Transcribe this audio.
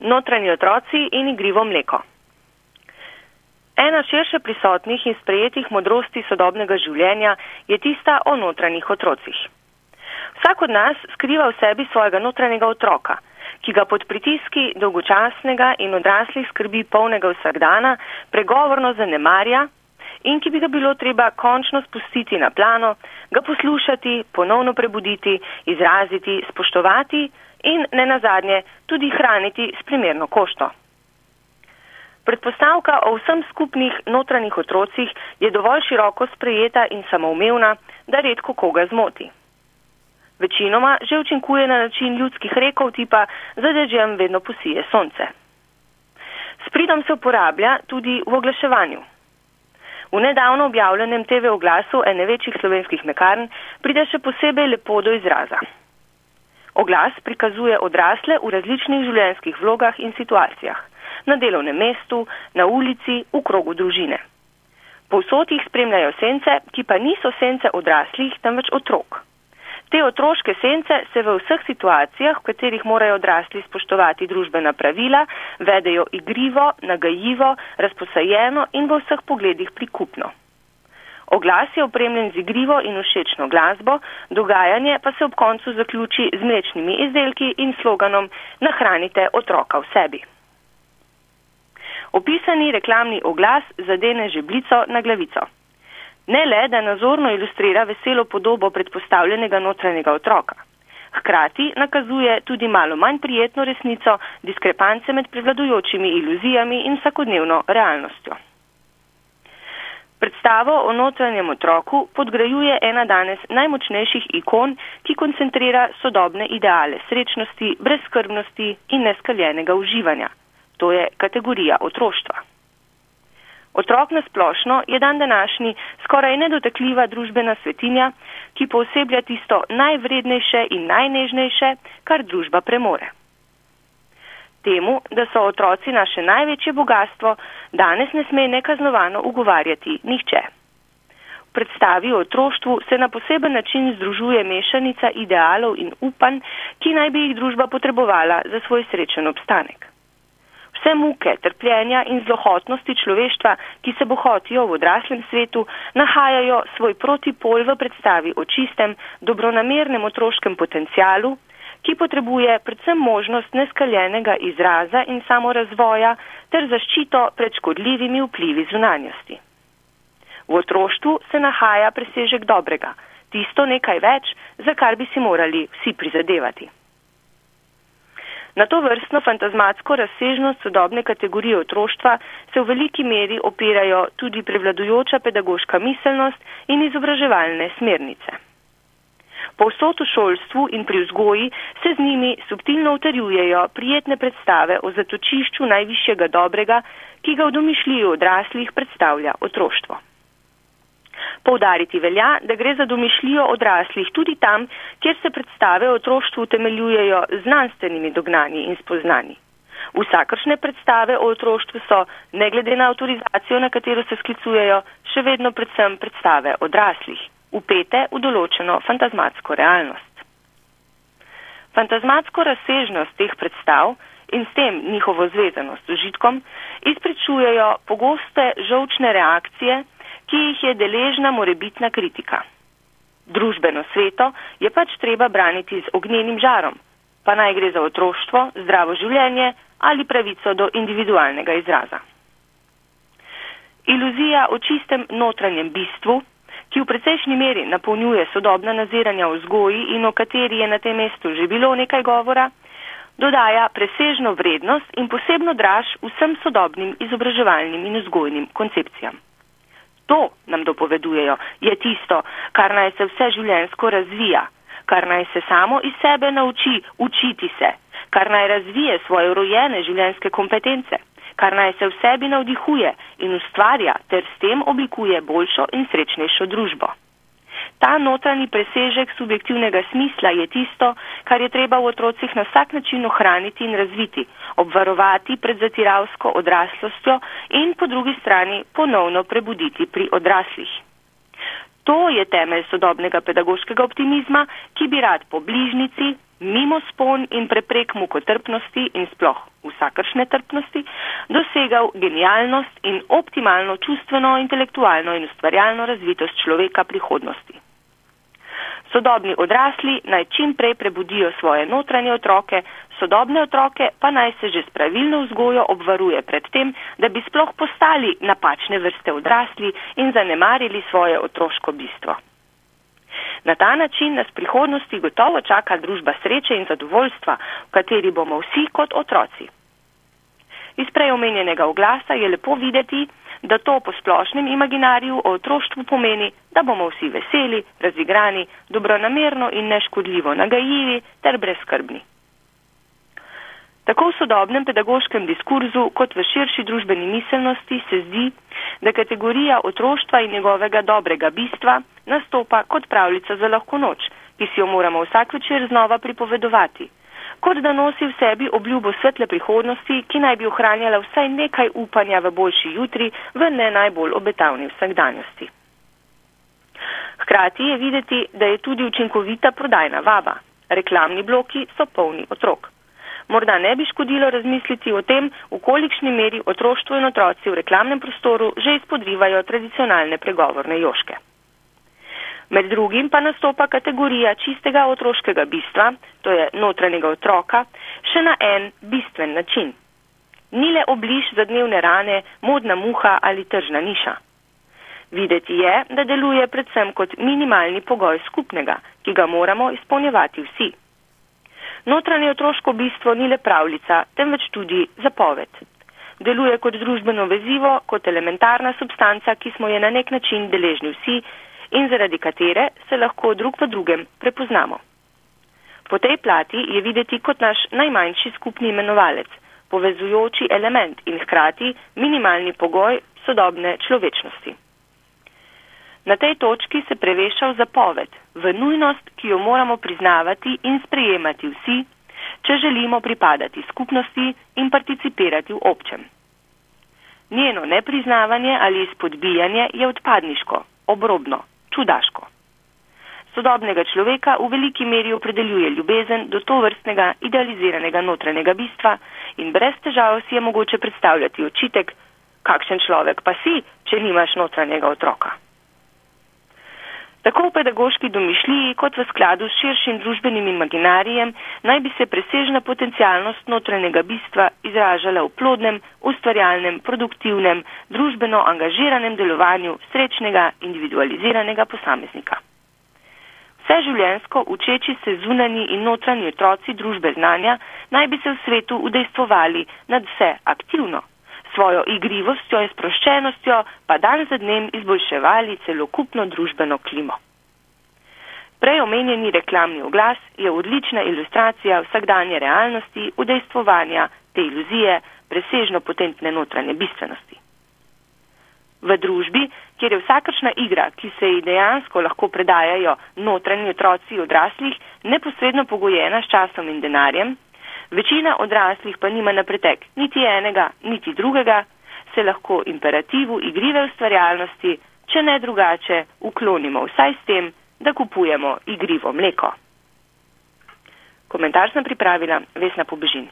notranji otroci in igrivo mleko. Ena širše prisotnih in sprejetih modrosti sodobnega življenja je tista o notranjih otrocih. Vsak od nas skriva v sebi svojega notranjega otroka, ki ga pod pritiski dolgočasnega in odraslih skrbi polnega vsakdana pregovorno zanemarja in ki bi ga bilo treba končno spustiti na plano, ga poslušati, ponovno prebuditi, izraziti, spoštovati in ne nazadnje tudi hraniti s primerno košto. Predpostavka o vsem skupnih notranjih otrocih je dovolj široko sprejeta in samoumevna, da redko koga zmoti. Večinoma že učinkuje na način ljudskih rekov tipa za dežjem vedno posije sonce. S pridom se uporablja tudi v oglaševanju. V nedavno objavljenem TV oglasu ene večjih slovenskih mekarn pride še posebej lepo do izraza. Oglas prikazuje odrasle v različnih življenjskih vlogah in situacijah, na delovnem mestu, na ulici, v krogu družine. Povsod jih spremljajo sence, ki pa niso sence odraslih, temveč otrok. Te otroške sence se v vseh situacijah, v katerih morajo odrasli spoštovati družbena pravila, vedejo igrivo, nagajivo, razposajeno in v vseh pogledih prikupno. Oglas je opremljen z igrivo in všečno glasbo, dogajanje pa se ob koncu zaključi z mlečnimi izdelki in sloganom Nahranite otroka v sebi. Opisani reklamni oglas zadene žeblico na glavico. Ne le, da nazorno ilustrira veselo podobo predpostavljenega notranjega otroka. Hkrati nakazuje tudi malo manj prijetno resnico diskrepance med prevladujočimi iluzijami in vsakodnevno realnostjo. Predstavo o notranjem otroku podgrajuje ena danes najmočnejših ikon, ki koncentrira sodobne ideale srečnosti, brezskrbnosti in neskaljenega uživanja. To je kategorija otroštva. Otrok na splošno je dan današnji skoraj nedotakljiva družbena svetinja, ki pooseblja tisto najvrednejše in najnežnejše, kar družba premore temu, da so otroci naše največje bogatstvo, danes ne sme nekaznovano ugovarjati nihče. V predstavi o otroštvu se na poseben način združuje mešanica idealov in upanj, ki naj bi jih družba potrebovala za svoj srečen obstanek. Vse muke, trpljenja in zlohotnosti človeštva, ki se bohotijo v odraslem svetu, nahajajo svoj protipol v predstavi o čistem, dobronamernem otroškem potencialu, ki potrebuje predvsem možnost neskaljenega izraza in samorazvoja ter zaščito pred škodljivimi vplivi zunanjosti. V otroštvu se nahaja presežek dobrega, tisto nekaj več, za kar bi si morali vsi prizadevati. Na to vrstno fantazmatsko razsežnost sodobne kategorije otroštva se v veliki meri opirajo tudi prevladujoča pedagoška miselnost in izobraževalne smernice. Povsod v šolstvu in pri vzgoji se z njimi subtilno utrjujejo prijetne predstave o zatočišču najvišjega dobrega, ki ga v domišljiju odraslih predstavlja otroštvo. Poudariti velja, da gre za domišljijo odraslih tudi tam, kjer se predstave o otroštvu utemeljujejo znanstvenimi dognani in spoznani. Vsakršne predstave o otroštvu so, ne glede na avtorizacijo, na katero se sklicujejo, še vedno predvsem predstave odraslih upete v določeno fantazmatsko realnost. Fantazmatsko razsežnost teh predstav in s tem njihovo zvezanost z užitkom izpričujejo pogoste žovčne reakcije, ki jih je deležna morebitna kritika. Družbeno sveto je pač treba braniti z ognjenim žarom, pa naj gre za otroštvo, zdravo življenje ali pravico do individualnega izraza. Iluzija o čistem notranjem bistvu ki v precejšnji meri napolnjuje sodobna naziranja v vzgoji in o kateri je na tem mestu že bilo nekaj govora, dodaja presežno vrednost in posebno draž vsem sodobnim izobraževalnim in vzgojnim koncepcijam. To nam dopovedujejo, je tisto, kar naj se vse življensko razvija, kar naj se samo iz sebe nauči učiti se, kar naj razvije svoje rojene življenske kompetence kar naj se v sebi navdihuje in ustvarja ter s tem oblikuje boljšo in srečnejšo družbo. Ta notranji presežek subjektivnega smisla je tisto, kar je treba v otrocih na vsak način ohraniti in razviti, obvarovati pred zatiravsko odraslostjo in po drugi strani ponovno prebuditi pri odraslih. To je temelj sodobnega pedagoškega optimizma, ki bi rad po bližnici, mimo spon in preprek mukotrpnosti in sploh vsakršne trpnosti, dosegal genialnost in optimalno čustveno, intelektualno in ustvarjalno razvitost človeka prihodnosti. Sodobni odrasli naj čim prej prebudijo svoje notranje otroke, sodobne otroke pa naj se že s pravilno vzgojo obvaruje pred tem, da bi sploh postali napačne vrste odrasli in zanemarili svoje otroško bistvo. Na ta način nas prihodnosti gotovo čaka družba sreče in zadovoljstva, v kateri bomo vsi kot otroci. Iz preomenjenega oglasa je lepo videti, da to po splošnem imaginariju o otroštvu pomeni, da bomo vsi veseli, razigrani, dobronamerno in neškodljivo nagajivi ter brezskrbni. Tako v sodobnem pedagoškem diskurzu kot v širši družbeni miselnosti se zdi, da kategorija otroštva in njegovega dobrega bistva nastopa kot pravljica za lahko noč, ki si jo moramo vsak večer znova pripovedovati kot da nosi v sebi obljubo svetle prihodnosti, ki naj bi ohranjala vsaj nekaj upanja v boljši jutri v ne najbolj obetavni vsakdanjosti. Hkrati je videti, da je tudi učinkovita prodajna vaba. Reklamni bloki so polni otrok. Morda ne bi škodilo razmisliti o tem, v kolikšni meri otroštvo in otroci v reklamnem prostoru že izpodrivajo tradicionalne pregovorne joške. Med drugim pa nastopa kategorija čistega otroškega bistva, to je notranjega otroka, še na en bistven način. Ni le obliž za dnevne rane, modna muha ali tržna niša. Videti je, da deluje predvsem kot minimalni pogoj skupnega, ki ga moramo izpolnjevati vsi. Notranje otroško bistvo ni le pravljica, temveč tudi zapoved. Deluje kot družbeno vezivo, kot elementarna substanca, ki smo je na nek način deležni vsi in zaradi katere se lahko drug v drugem prepoznamo. Po tej plati je videti kot naš najmanjši skupni imenovalec, povezujoči element in hkrati minimalni pogoj sodobne človečnosti. Na tej točki se preveša v zapoved, v nujnost, ki jo moramo priznavati in sprejemati vsi, če želimo pripadati skupnosti in participirati v občem. Njeno nepriznavanje ali izpodbijanje je odpadniško, obrobno, čudaško. Sodobnega človeka v veliki meri opredeljuje ljubezen do to vrstnega idealiziranega notranjega bistva in brez težav si je mogoče predstavljati očitek, kakšen človek pa si, če nimaš notranjega otroka. Tako v pedagoški domišljiji kot v skladu s širšim družbenim imaginarijem naj bi se presežna potencialnost notranjega bistva izražala v plodnem, ustvarjalnem, produktivnem, družbeno angažiranem delovanju srečnega, individualiziranega posameznika. Vse življensko učeči se zunani in notranji otroci družbe znanja naj bi se v svetu udejstvovali nad vse aktivno, svojo igrivostjo in sproščenostjo pa dan za dnem izboljševali celokupno družbeno klimo. Prej omenjeni reklamni oglas je odlična ilustracija vsakdanje realnosti, udejstvovanja te iluzije, presežno potentne notranje bistvenosti. V družbi, kjer je vsakršna igra, ki se ji dejansko lahko predajajo notranji otroci odraslih, neposredno pogojena s časom in denarjem, Večina odraslih pa nima na pretek niti enega, niti drugega, se lahko imperativu igrive ustvarjalnosti, če ne drugače, uklonimo vsaj s tem, da kupujemo igrivo mleko. Komentar sem pripravila Vesna Pobežin.